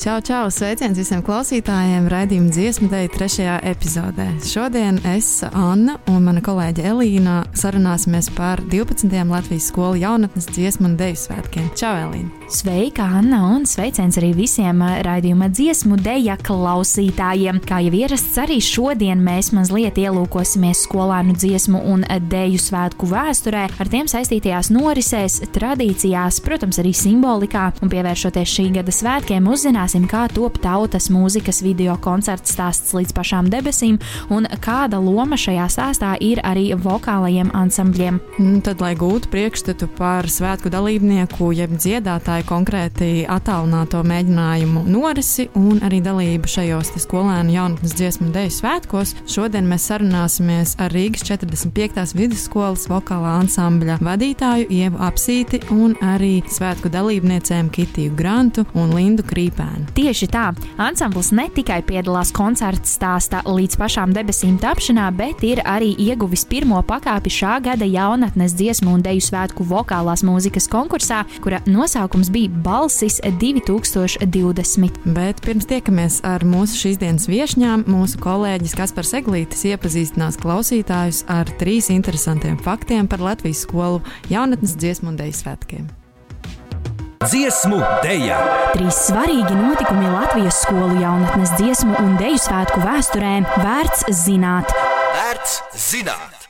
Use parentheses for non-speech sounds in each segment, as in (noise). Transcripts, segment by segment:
Čau, čau! Sveiciens visiem klausītājiem! Radījuma dziesmu dēļ trešajā epizodē. Šodien es, Anna un mana kolēģe Elīna sarunāsimies par 12. Latvijas skolu jaunatnes dziesmu un dēļu svētkiem. Čau, Elīna! Sveika, Anna, un sveiciens arī visiem raidījuma dziesmu dēļa klausītājiem. Kā jau ierasts, arī šodien mēs mazliet ielūkosimies skolānu dziesmu un dēļu svētku vēsturē, ar tiem saistītajās norisēs, tradīcijās, protams, arī simbolikā, un pievēršoties šī gada svētkiem, uzzināsim, kā top tautas mūzikas video koncerts stāsts līdz pašām debesīm, un kāda loma šajā stāstā ir arī vokālajiem ansambļiem. Nu, tad, lai gūtu priekšstatu par svētku dalībnieku, jeb dziedātāju konkrēti attālināto mēģinājumu norisi un arī dalību šajos skolēnu jaunatnes dziesmu dēļu svētkos, šodien mēs sarunāsimies ar Rīgas 45. vidusskolas vokālā ansambļa vadītāju Ievu Apsīti un arī svētku dalībniecēm Kitiju Grantu un Lindu Krīpēnu. Tieši tā, ansamblis ne tikai piedalās koncerta stāstā līdz pašām debesīm tapšanā, bet ir arī ieguvis pirmo pakāpi šā gada jaunatnes dziesmu un deju svētku vokālās mūzikas konkursā, kura nosaukums bija Balsis 2020. Bet pirms tiekamies ar mūsu šīs dienas viesņām, mūsu kolēģis Kaspars Eglītis iepazīstinās klausītājus ar trīs interesantiem faktiem par Latvijas skolu jaunatnes dziesmu un deju svētkiem. Dziesmu dēļa! Trīs svarīgi notikumi Latvijas skolu jaunatnes dziesmu un deju svētku vēsturē vērts zināt. Vērts zināt!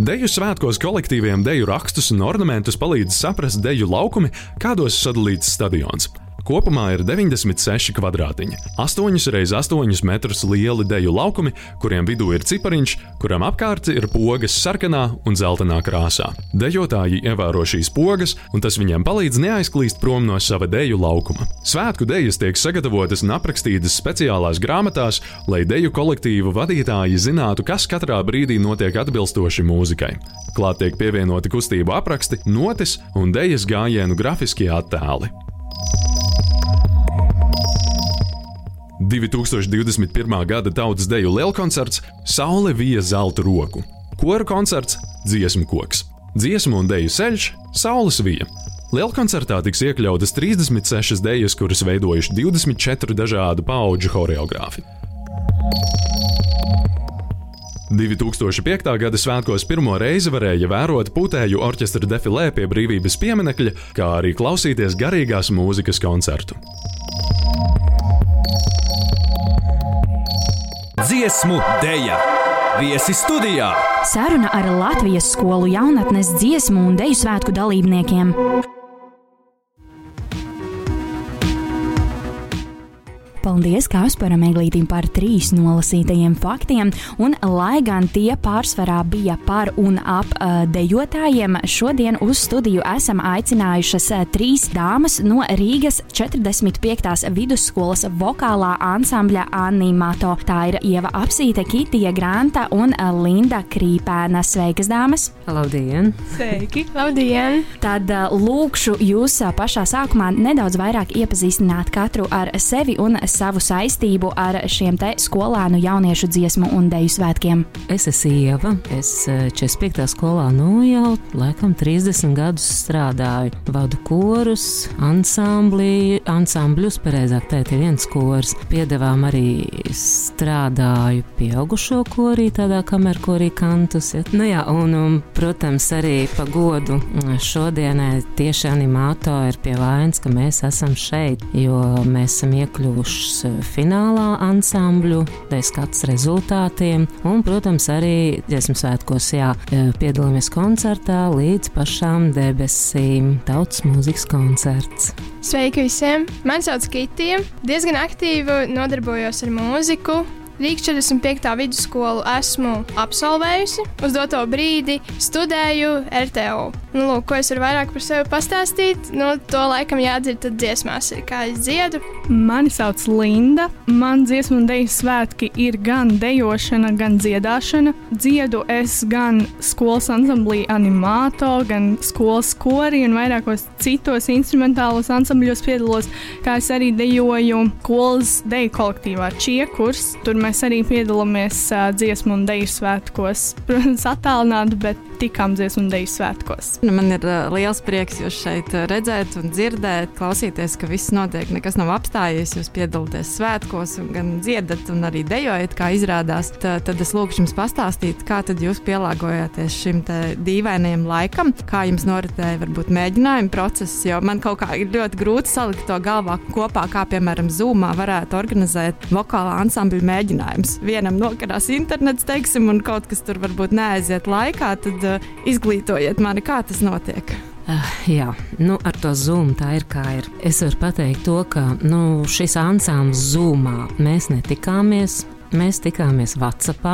Deju svētkos kolektīviem deju rakstus un ornamentus palīdz saprast deju laukumi, kādos sadalīts stadions. Kopumā ir 96 kvadrātiņi, 8 x 8 metrus lieli deju laukumi, kuriem vidū ir cipariņš, kuram apkārt ir pogas sarkanā un zeltainā krāsā. Dejotāji ievēro šīs pogas, un tas viņiem palīdz neaizklīst prom no sava deju laukuma. Svētku dejas tiek sagatavotas un aprakstītas speciālās grāmatās, lai deju kolektīvu vadītāji zinātu, kas katrā brīdī notiek atbilstoši mūzikai. Klāt tiek pievienoti kustību apraksti, notis un dejas gājienu grafiskie attēli. 2021. gada tautas deju lielkoncerts Saule vija zelta roku, kora koncerts Dziesmu koks, dziesmu un deju ceļš Saules vija. Lielkoncertā tiks iekļautas 36 dejas, kuras veidojuši 24 dažādu pauģu choreogrāfi. 2005. gada svētkos pirmo reizi varēja vērot putēju orķestra defilē pie brīvības pieminekļa, kā arī klausīties garīgās mūzikas koncertu. Dziesmu dēļa! Viesi studijā! Saruna ar Latvijas skolu jaunatnes dziesmu un deju svētku dalībniekiem. Paldies Kasparam Eglītim par trīs nolasītajiem faktiem, un lai gan tie pārsvarā bija par un ap uh, dejotājiem, šodien uz studiju esam aicinājušas trīs dāmas no Rīgas 45. vidusskolas vokālā ansambļa Animato. Tā ir Ieva Apsīte, Kitija Granta un Linda Krīpēna. Sveikas, dāmas! Labdien! Sveiki! (laughs) Labdien! Tad uh, lūkšu jūs pašā sākumā nedaudz vairāk iepazīstināt katru ar sevi un savu saistību ar šiem te skolēnu jauniešu dziesmu un deju svētkiem. Es esmu Ieva. Es 45. skolā nu jau laikam 30 gadus strādāju. Vadu korus, ansambli, ansambļus, pareizāk teikt, ir viens kors. Piedevām arī strādāju pieaugušo korī, tādā kamerkorī kantus. Ja. Nu jā, un, un, protams, arī pa godu šodienai tieši animātori ir pie vainas, ka mēs esam šeit, jo mēs esam iekļuvuši finālā ansambļu, deskats rezultātiem, un, protams, arī dziesmu svētkos, jā, piedalāmies koncertā līdz pašām debesīm. Tautas mūzikas koncerts. Sveiki visiem! Mani sauc Kitija. Diezgan aktīvi nodarbojos ar mūziku. Rīgas 45. vidusskolu esmu absolvējusi. Uz doto brīdi studēju RTO. Nu, lūk, ko es varu vairāk par sevi pastāstīt, nu, to laikam jādzird dziesmās, kā es dziedu. Mani sauc Linda. Man dziesmu un dēļu svētki ir gan dejošana, gan dziedāšana. Dziedu es gan skolas ansamblī animāto, gan skolas korī un vairākos citos instrumentālos ansambļos piedalos, kā es arī dejoju skolas deju kolektīvā Čiekurs. Tur mēs arī piedalāmies uh, dziesmu un deju svētkos. (laughs) Protams, attālināti, bet tikām dziesmu un deju svētkos. Nu, man ir uh, liels prieks jūs šeit redzēt un dzirdēt, klausīties, ka viss notiek, nekas nav apstājies. Jūs piedalāties svētkos, gan dziedat, un arī dejojat, kā izrādās. Tā, tad es lūkšu jums pastāstīt, kā jūs pielāgojāties šim dīvainajam laikam, kā jums noritēja varbūt mēģinājuma process. Jo man kaut kā ir ļoti grūti salikt to galvā kopā, kā piemēram Zoomā varētu organizēt vokālā ansambļa mēģinājumus. Vienam nokarās internets, teiksim, un kaut kas tur varbūt neaiziet laikā, tad uh, izglītojiet mani, kā tas notiek. Uh, jā, nu, ar to zūmu tā ir kā ir. Es varu pateikt to, ka nu, šis ansamblis zūmā mēs netikāmies. Mēs tikāmies WhatsApp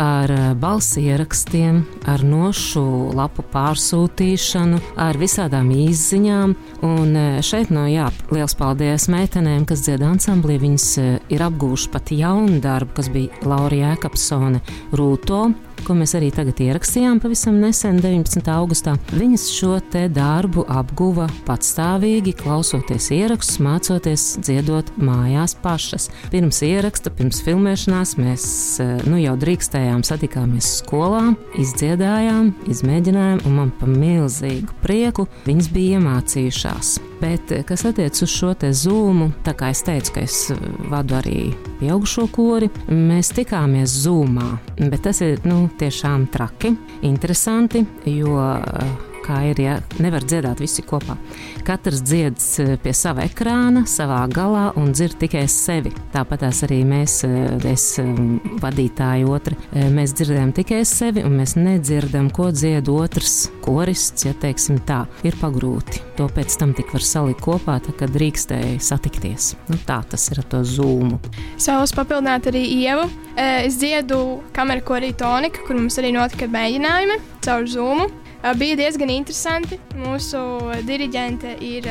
ar eh, balss ierakstiem, ar nošu lapu pārsūtīšanu, ar visādām izziņām. Un eh, šeit no jā, liels paldies meitenēm, kas dzied ansamblī. Viņas ir apgūšas pat jaunu darbu, kas bija Laura Jēkabsone Rūto ko mēs arī tagad ierakstījām pavisam nesen, 19. augustā. Viņas šo te darbu apguva patstāvīgi, klausoties ierakstus, mācoties dziedot mājās pašas. Pirms ieraksta, pirms filmēšanās mēs eh, nu, jau drīkstējām satikāmies skolā, izdziedājām, izmēģinājām, un man pa milzīgu prieku viņas bija iemācījušās. Bet, eh, kas attiecas uz šo te zūmu, tā kā es teicu, ka es eh, vadu arī pieaugušo kori, mēs tikāmies zūmā. Bet tas ir nu, tiešām traki, interesanti, jo kā ir, ja nevar dziedāt visi kopā. Katrs dzied eh, pie sava ekrāna, savā galā un dzird tikai sevi. Tāpat arī mēs, eh, es eh, vadītāji otri, mēs dzirdam tikai sevi un mēs nedzirdam, ko dzied otrs korists, ja teiksim tā, ir pagrūti. To pēc tam tik var salikt kopā, tā, kad drīkstēja satikties. Nu, tā tas ir ar to zūmu. Savus papildināt arī ievu. Es dziedu kameru korī tonika, kur mums arī notika mēģinājumi caur zūmu. Bija diezgan interesanti. Mūsu diriģente ir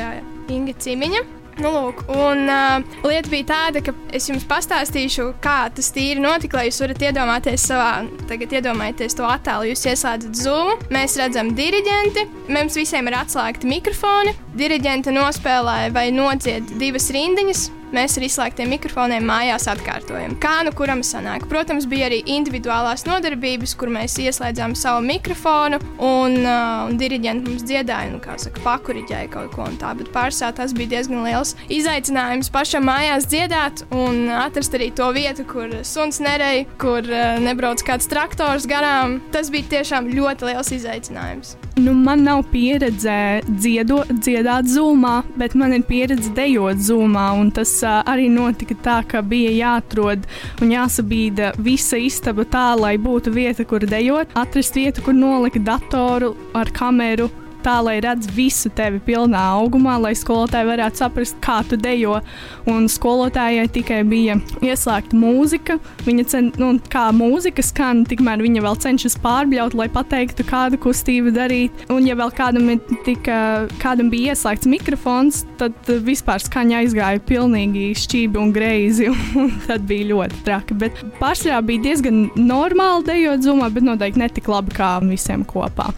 Inga Cimiņa. Nu, lūk, un uh, lieta bija tāda, ka es jums pastāstīšu, kā tas tīri notika, lai jūs varat iedomāties savā, tagad iedomājieties to attēlu. Jūs ieslēdzat zūmu, mēs redzam diriģenti, mums visiem ir atslēgti mikrofoni. Diriģente nospēlē vai nodzied divas rindiņas, mēs ar izslēgtiem mikrofoniem mājās atkārtojam. Kā nu kuram sanāk? Protams, bija arī individuālās nodarbības, kur mēs ieslēdzām savu mikrofonu un, uh, un diriģenti mums dziedāja, nu, kā saka, pakuriģēja kaut ko un tā. Bet pārsvarā tas bija diezgan liels izaicinājums pašam mājās dziedāt un atrast arī to vietu, kur suns nereja, kur uh, nebrauc kāds traktors garām. Tas bija tiešām ļoti liels izaicinājums. Nu, man nav pieredze dziedo, dziedāt zūmā, bet man ir pieredze dejot zūmā. Tas uh, arī notika tā, ka bija jāatrod un jāsabīda visa istaba tā, lai būtu vieta, kur dejot, atrast vietu, kur nolikt datoru ar kameru tā, lai redz visu tevi pilnā augumā, lai skolotāji varētu saprast, kā tu dejo. Un skolotājai tikai bija ieslēgta mūzika. Viņa cen, nu, kā mūzika skan, tikmēr viņa vēl cenšas pārbļaut, lai pateiktu, kādu kustību darīt. Un, ja vēl kādam, tika, kādam bija ieslēgts mikrofons, tad vispār skaņa aizgāja pilnīgi šķīvi un greizi. (laughs) Un tad bija ļoti traki. Bet pārsvarā bija diezgan normāli dejot zumā, bet noteikti ne tik labi kā visiem kopā.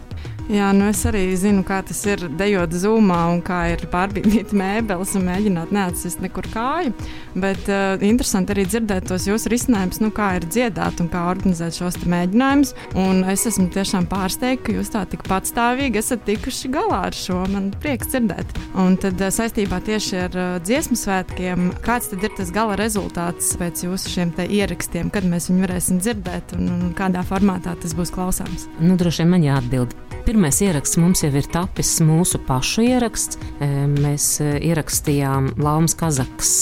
Jā, nu es arī zinu, kā tas ir dejot zūmā un kā ir pārbīdīt (laughs) mēbeles un mēģināt neatsist nekur kāju. Bet uh, interesanti arī dzirdēt tos jūsu risinājumus, nu, kā ir dziedāt un kā organizēt šos mēģinājumus. Un es esmu tiešām pārsteigta, ka jūs tā tik patstāvīgi esat tikuši galā ar šo. Man prieks dzirdēt. Un tad uh, saistībā tieši ar uh, dziesmu svētkiem, kāds tad ir tas gala rezultāts pēc jūsu šiem ierakstiem, kad mēs viņu varēsim dzirdēt un, un kādā formātā tas būs klausāms? Nu, droši vien man jāatbild. Pirmais ieraksts mums jau ir tapis mūsu pašu ieraksts. Mēs ierakstījām Laumas Kazakas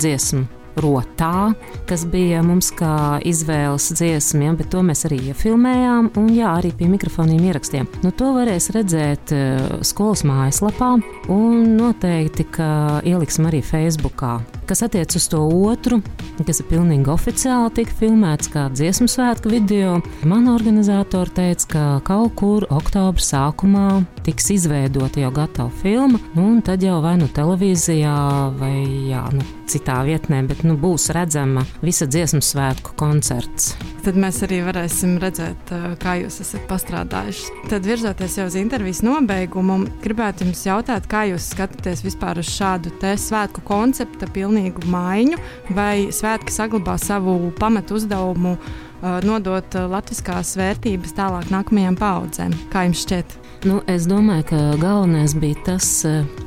dziesmu rotā, kas bija mums kā izvēles dziesma, ja, bet to mēs arī iefilmējām un jā, arī pie mikrofoniem ierakstījām. Nu, to varēs redzēt skolas mājaslapā un noteikti, ka ieliksim arī Facebookā. Kas attiecas uz to otru, kas ir pilnīgi oficiāli tika filmēts kā dziesmu svētku video, man organizatori teica, ka kaut kur oktobra sākumā tiks izveidota jau gatava filma, nu, un tad jau vai nu televīzijā, vai jā, nu, citā vietnē, bet nu, būs redzama visa dziesmu svētku koncerts. Tad mēs arī varēsim redzēt, kā jūs esat pastrādājuši. Tad virzoties jau uz intervijas nobeigumu, gribētu jums jautāt, kā jūs skatāties vispār uz šādu svētku koncepta pilnīgu maiņu, vai svētki saglabā savu pamatu uzdevumu nodot latviskās vērtības tālāk nākamajām paudzēm. Kā jums šķiet? Nu, es domāju, ka galvenais bija tas,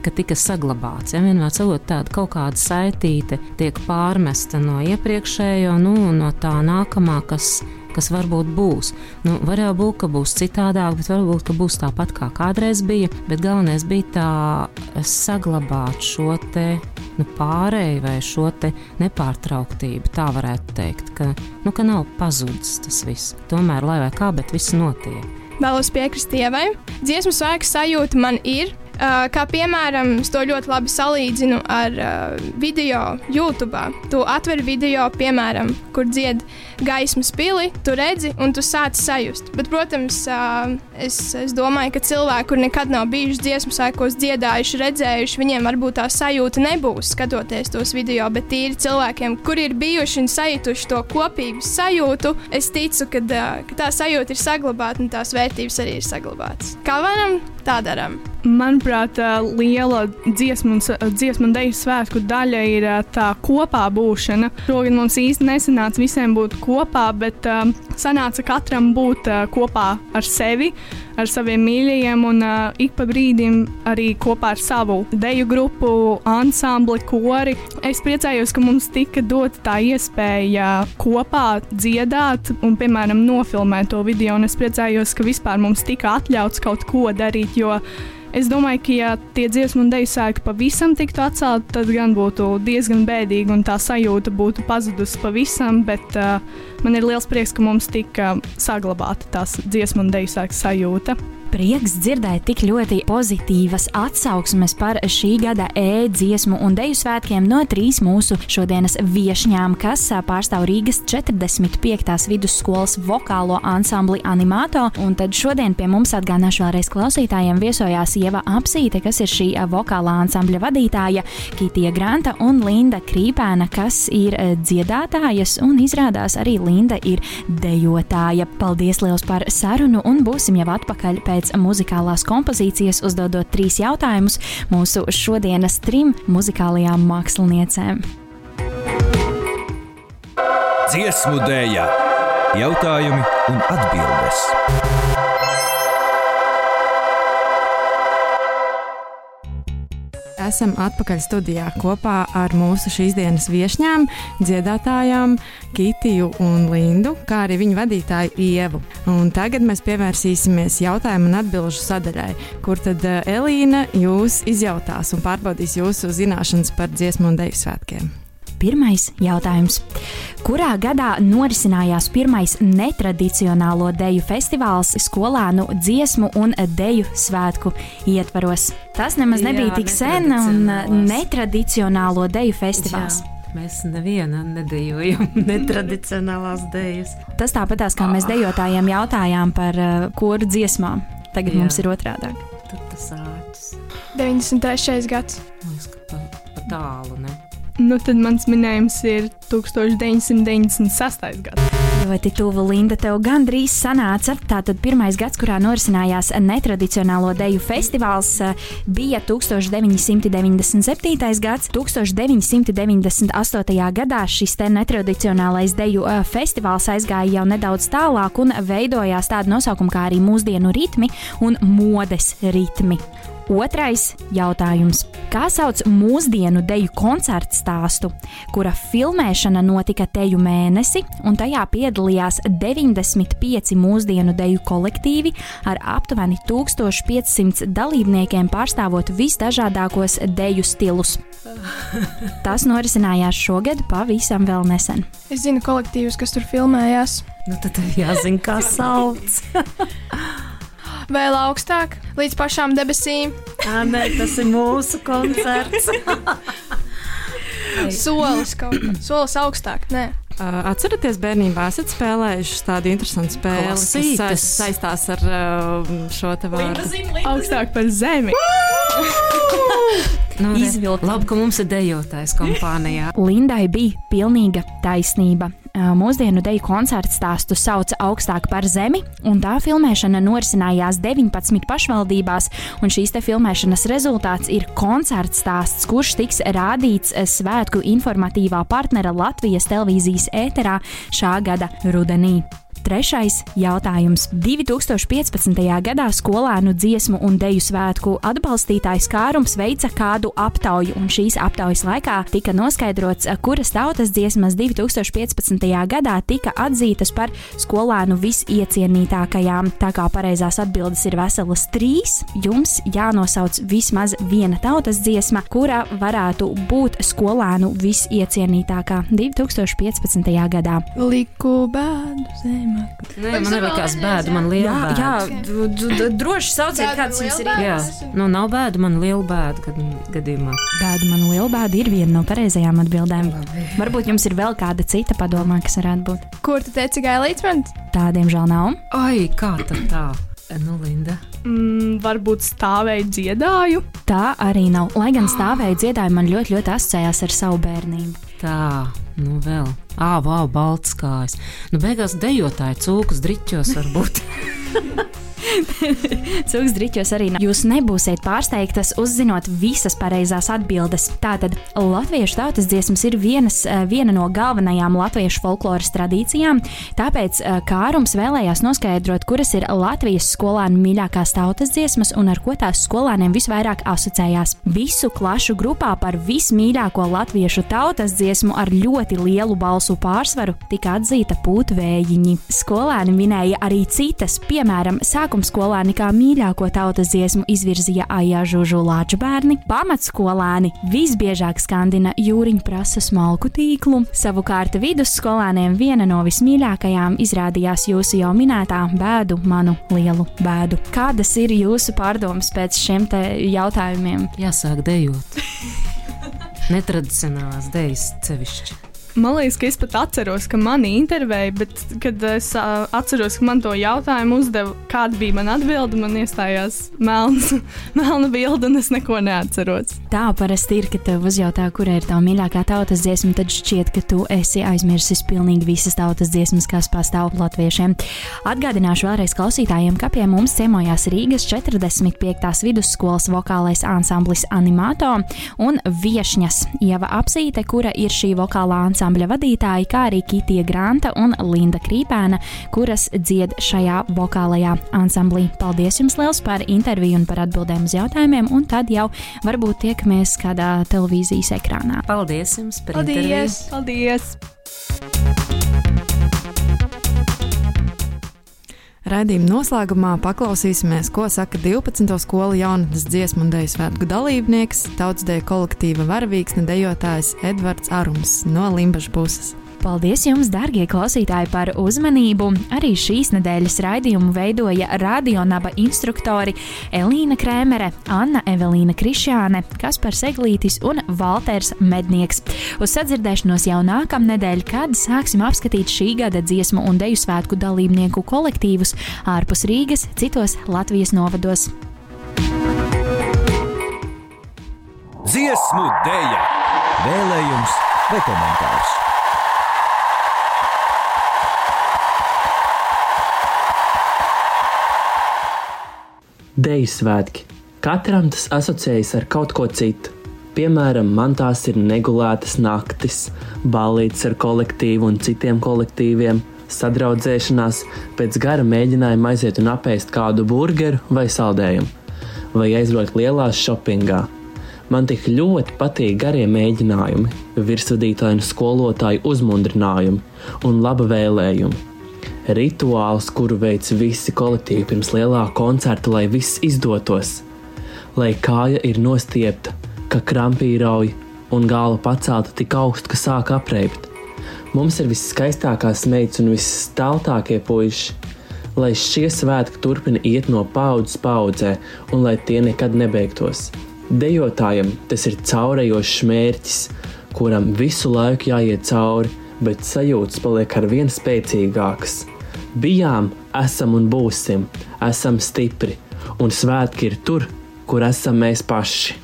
ka tika saglabāts. Ja vienmēr sakot, tāda kaut kāda saitīte tiek pārmesta no iepriekšējo, nu, no tā nākamā, kas kas varbūt būs. Nu, var jau būt, ka būs citādāk, bet varbūt būs tāpat kā kādreiz bija. Bet galvenais bija tā saglabāt šo te nu, pārēju vai šo nepārtrauktību. Tā varētu teikt, ka, nu, ka nav pazudis tas viss. Tomēr, lai kā, bet viss notiek. Vēlos piekrist Ievai. Dziesmu svēku sajūta man ir, Uh, kā piemēram, es to ļoti labi salīdzinu ar uh, video YouTube. Tu atver video, piemēram, kur dzied gaismas pili, tu redzi un tu sāc sajust. Bet, protams, es, es domāju, ka cilvēki, kur nekad nav bijuši dziesmu sēkos dziedājuši, redzējuši, viņiem varbūt tā sajūta nebūs skatoties tos video, bet tīri cilvēkiem, kuri ir bijuši un sajutuši to kopīgu sajūtu, es ticu, ka, ka tā sajūta ir saglabāta un tās vērtības arī ir saglabātas. Kā varam, tā darām. Manuprāt, liela dziesmu un, dziesmu un deju svētku daļa ir tā kopā būšana. Šogad mums īsti nesanāca visiem būt kopā, bet uh, sanāca katram būt uh, kopā ar sevi, ar saviem mīļajiem un uh, ik pa brīdim arī kopā ar savu deju grupu, ansambli, kori. Es priecājos, ka mums tika dota tā iespēja kopā dziedāt un, piemēram, nofilmēt to video. Un es priecājos, ka vispār mums tika atļauts kaut ko darīt, jo Es domāju, ka, ja tie dziesmu un dēļu sēkļi pavisam tiktu atcelti, tad gan būtu diezgan bēdīgi un tā sajūta būtu pazudusi pavisam. Bet uh, man ir liels prieks, ka mums tika saglabāta tās dziesmu un dēļu sēkļu sajūta prieks dzirdēt tik ļoti pozitīvas atsauksmes par šī gada e-dziesmu un deju svētkiem no trīs mūsu šodienas viesņām, kas pārstāv Rīgas 45. vidusskolas vokālo ansambli Animato. Un tad šodien pie mums atgādināšu vēlreiz klausītājiem viesojās Ieva Apsīte, kas ir šī vokālā ansambļa vadītāja, Kitija Granta un Linda Krīpēna, kas ir dziedātājas un izrādās arī Linda ir dejotāja. Paldies liels par sarunu un būsim jau atpakaļ pēc pēc muzikālās kompozīcijas uzdodot trīs jautājumus mūsu šodienas trim muzikālajām māksliniecēm. Dziesmu dēļa, jautājumi un atbildes. Esam atpakaļ studijā kopā ar mūsu šīs dienas viesņām, dziedātājām Kitiju un Lindu, kā arī viņu vadītāju Ievu. Un tagad mēs pievērsīsimies jautājumu un atbilžu sadaļai, kur tad eh, Elīna jūs izjautās un pārbaudīs jūsu zināšanas par dziesmu un deju svētkiem. Pirmais jautājums. Kurā gadā norisinājās pirmais netradicionālo deju festivāls skolānu dziesmu un deju svētku ietvaros? Tas nemaz nebija Jā, tik sen un netradicionālo deju festivāls. Jā. Mēs nevienu nedējojam (laughs) netradicionālās dēļas. Tas tāpatās, kā mēs dejotājiem jautājām par uh, kuru dziesmām. Tagad Jā. mums ir otrādi. Tur tas āķis. 93. gads. Liekas, ka pa, pa tālu? Nu, tad mans minējums ir 1996. gads. Ļoti tuvu Linda tev gandrīz sanāca. Tātad pirmais gads, kurā norisinājās netradicionālo deju festivāls, bija 1997. gads. 1998. gadā šis netradicionālais deju festivāls aizgāja jau nedaudz tālāk un veidojās tāda nosaukuma kā arī mūsdienu ritmi un modes ritmi. Otrais jautājums. Kā sauc mūsdienu deju koncertu stāstu, kura filmēšana notika teju mēnesi, un tajā piedalījās 95 mūsdienu deju kolektīvi ar aptuveni 1500 dalībniekiem, pārstāvot visdažādākos deju stilus? Tas norisinājās šogad pavisam vēl nesen. Es zinu kolektīvus, kas tur filmējās. Nu, tad jāzina, kā sauc. (laughs) Vēl augstāk, līdz pašām debesīm. Tā nē, tas ir mūsu koncerts. (laughs) Solis kaut kā. Solis augstāk. Nē. Uh, atcerieties, bērnībā esat spēlējuši tādu interesantu spēli, Klasītes. kas saist- saistās ar uh, šo te vārdu. Augstāk par zemi. (laughs) Nu, Izvilkt. Labi, ka mums ir dejotājs kompānijā. Lindai bija pilnīga taisnība. Mūsdienu deju koncertu stāstu sauca augstāk par zemi, un tā filmēšana norisinājās 19 pašvaldībās. un Šīs te filmēšanas rezultāts ir koncerts stāsts, kurš tiks rādīts svētku informatīvā partnera Latvijas televīzijas ēterā šā gada rudenī. Trešais jautājums. 2015. gadā skolēnu dziesmu un deju svētku atbalstītājs Kārums veica kādu aptauju, un šīs aptaujas laikā tika noskaidrots, kuras tautas dziesmas 2015. gadā tika atzītas par skolēnu visiecienītākajām. Tā kā pareizās atbildes ir veselas trīs, jums jānosauc vismaz viena tautas dziesma, kura varētu būt skolēnu visiecienītākā 2015. gadā. Liku bēdu zemē. Nē, man nelikās bēdu, man liela bēda. jā d- d- droši sauciet, kāds jums ir. Jā, nu nav bēdu, man liela bēda gad, gadījumā. Bēda man liela bēda ir viena no pareizajām atbildēm. Varbūt jums ir vēl kāda cita padomā, kas varētu būt. Kur tu teici, gailīts man? Tā, diemžēl, nav. Ai, kā tad tā? Nu, Linda. Mm, varbūt stāvēju dziedāju. Tā arī nav. Lai gan stāvēja dziedāja, man ļoti, ļoti asociējās ar savu bērnību. Tā, nu vēl. Ā, wow, balts kājas. Nu, beigās dejotāji cūkas driķos varbūt. (laughs) (laughs) Cūks driķos arī nav. Jūs nebūsiet pārsteigtas, uzzinot visas pareizās atbildes. Tātad latviešu tautas dziesmas ir vienas, eh, viena no galvenajām latviešu folkloras tradīcijām, tāpēc eh, Kārums vēlējās noskaidrot, kuras ir Latvijas skolēnu mīļākās tautas dziesmas un ar ko tās skolēniem visvairāk asociējās. Visu klašu grupā par vismīļāko latviešu tautas dziesmu ar ļoti lielu balsu pārsvaru tika atzīta pūtvējiņi. Skolēni minēja arī citas, piemēram, sākuma skolēni kā mīļāko tautas dziesmu izvirzīja Aijā Žužu Lāču bērni, pamatskolēni visbiežāk skandina jūriņu prasa smalku tīklu, savukārt vidusskolēniem viena no vismīļākajām izrādījās jūsu jau minētā bēdu, manu lielu bēdu. Kādas ir jūsu pārdomas pēc šiem te jautājumiem? Jāsāk dejot. (laughs) Netradicionālās dejas sevišķi. Man liekas, ka es pat atceros, ka mani intervēja, bet, kad es uh, atceros, ka man to jautājumu uzdeva, kāda bija mana atbilde, man iestājās melns, (laughs) melna bilde, un es neko neatceros. Tā parasti ir, ka tev uzjautā, kura ir tā mīļākā tautas dziesma, tad šķiet, ka tu esi aizmirsis pilnīgi visas tautas dziesmas, kas pastāv latviešiem. Atgādināšu vēlreiz klausītājiem, ka pie mums ciemojās Rīgas 45. vidusskolas vokālais ansamblis Animato un viešņas Ieva Apsīte, kura ir šī vokālā ansambļa vadītāja, kā arī Kitija Granta un Linda Krīpēna, kuras dzied šajā vokālajā ansamblī. Paldies jums liels par interviju un par atbildēm uz jautājumiem, un tad jau varbūt tiekamies kādā televīzijas ekrānā. Paldies jums par interviju. Paldies! Paldies! Raidījuma noslēgumā paklausīsimies, ko saka 12. skolu jaunatnes dziesmu un dēļu svētku dalībnieks, tautsdeja kolektīva varavīksne dejotājs Edvards Arums no Limbaģa puses. Paldies jums, darbie klausītāji, par uzmanību! Arī šīs nedēļas raidījumu veidoja radionaba instruktori Elīna Krēmere, Anna Evelīna Krišjāne, Kaspars Eglītis un Valters Mednieks. Uz sadzirdēšanos jau nākamnedēļ, kad sāksim apskatīt šī gada dziesmu un deju svētku dalībnieku kolektīvus ārpus Rīgas, citos Latvijas novados. Dziesmu dēļa, vēlējums vai komentārs. Deju svētki. Katram tas asociējas ar kaut ko citu. Piemēram, man tās ir negulētas naktis, balīts ar kolektīvu un citiem kolektīviem, sadraudzēšanās, pēc gara mēģinājuma aiziet un apēst kādu burgeru vai saldējumu, vai aizbraukt lielās shoppingā. Man tik ļoti patīk garie mēģinājumi, virsvadītāju un skolotāju uzmundrinājumi un laba vēlējumi rituāls, kuru veic visi kolektīvi pirms lielā koncerta, lai viss izdotos, lai kāja ir nostiepta, ka krampīrauj un galva pacelta tik augstu, ka sāk apreibt. Mums ir viskaistākās meitas un visstaltākie puiši, lai šie svētki turpina iet no paudzes paudzē un lai tie nekad nebeigtos. Dejotājam tas ir caurējošs mērķis, kuram visu laiku jāiet cauri, bet sajūtas paliek ar vien spēcīgākas. Bijām, esam un būsim, esam stipri, un svētki ir tur, kur esam mēs paši.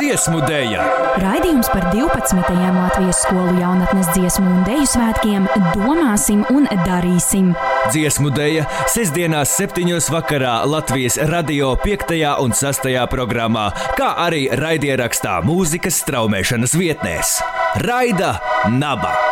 Dziesmu dēļa! Raidījums par 12. Latvijas skolu jaunatnes dziesmu un dēļu svētkiem domāsim un darīsim. Dziesmu dēļa sestdienās, septiņos vakarā Latvijas radio 5. un 6. programmā, kā arī raidierakstā mūzikas straumēšanas vietnēs. Raida Naba!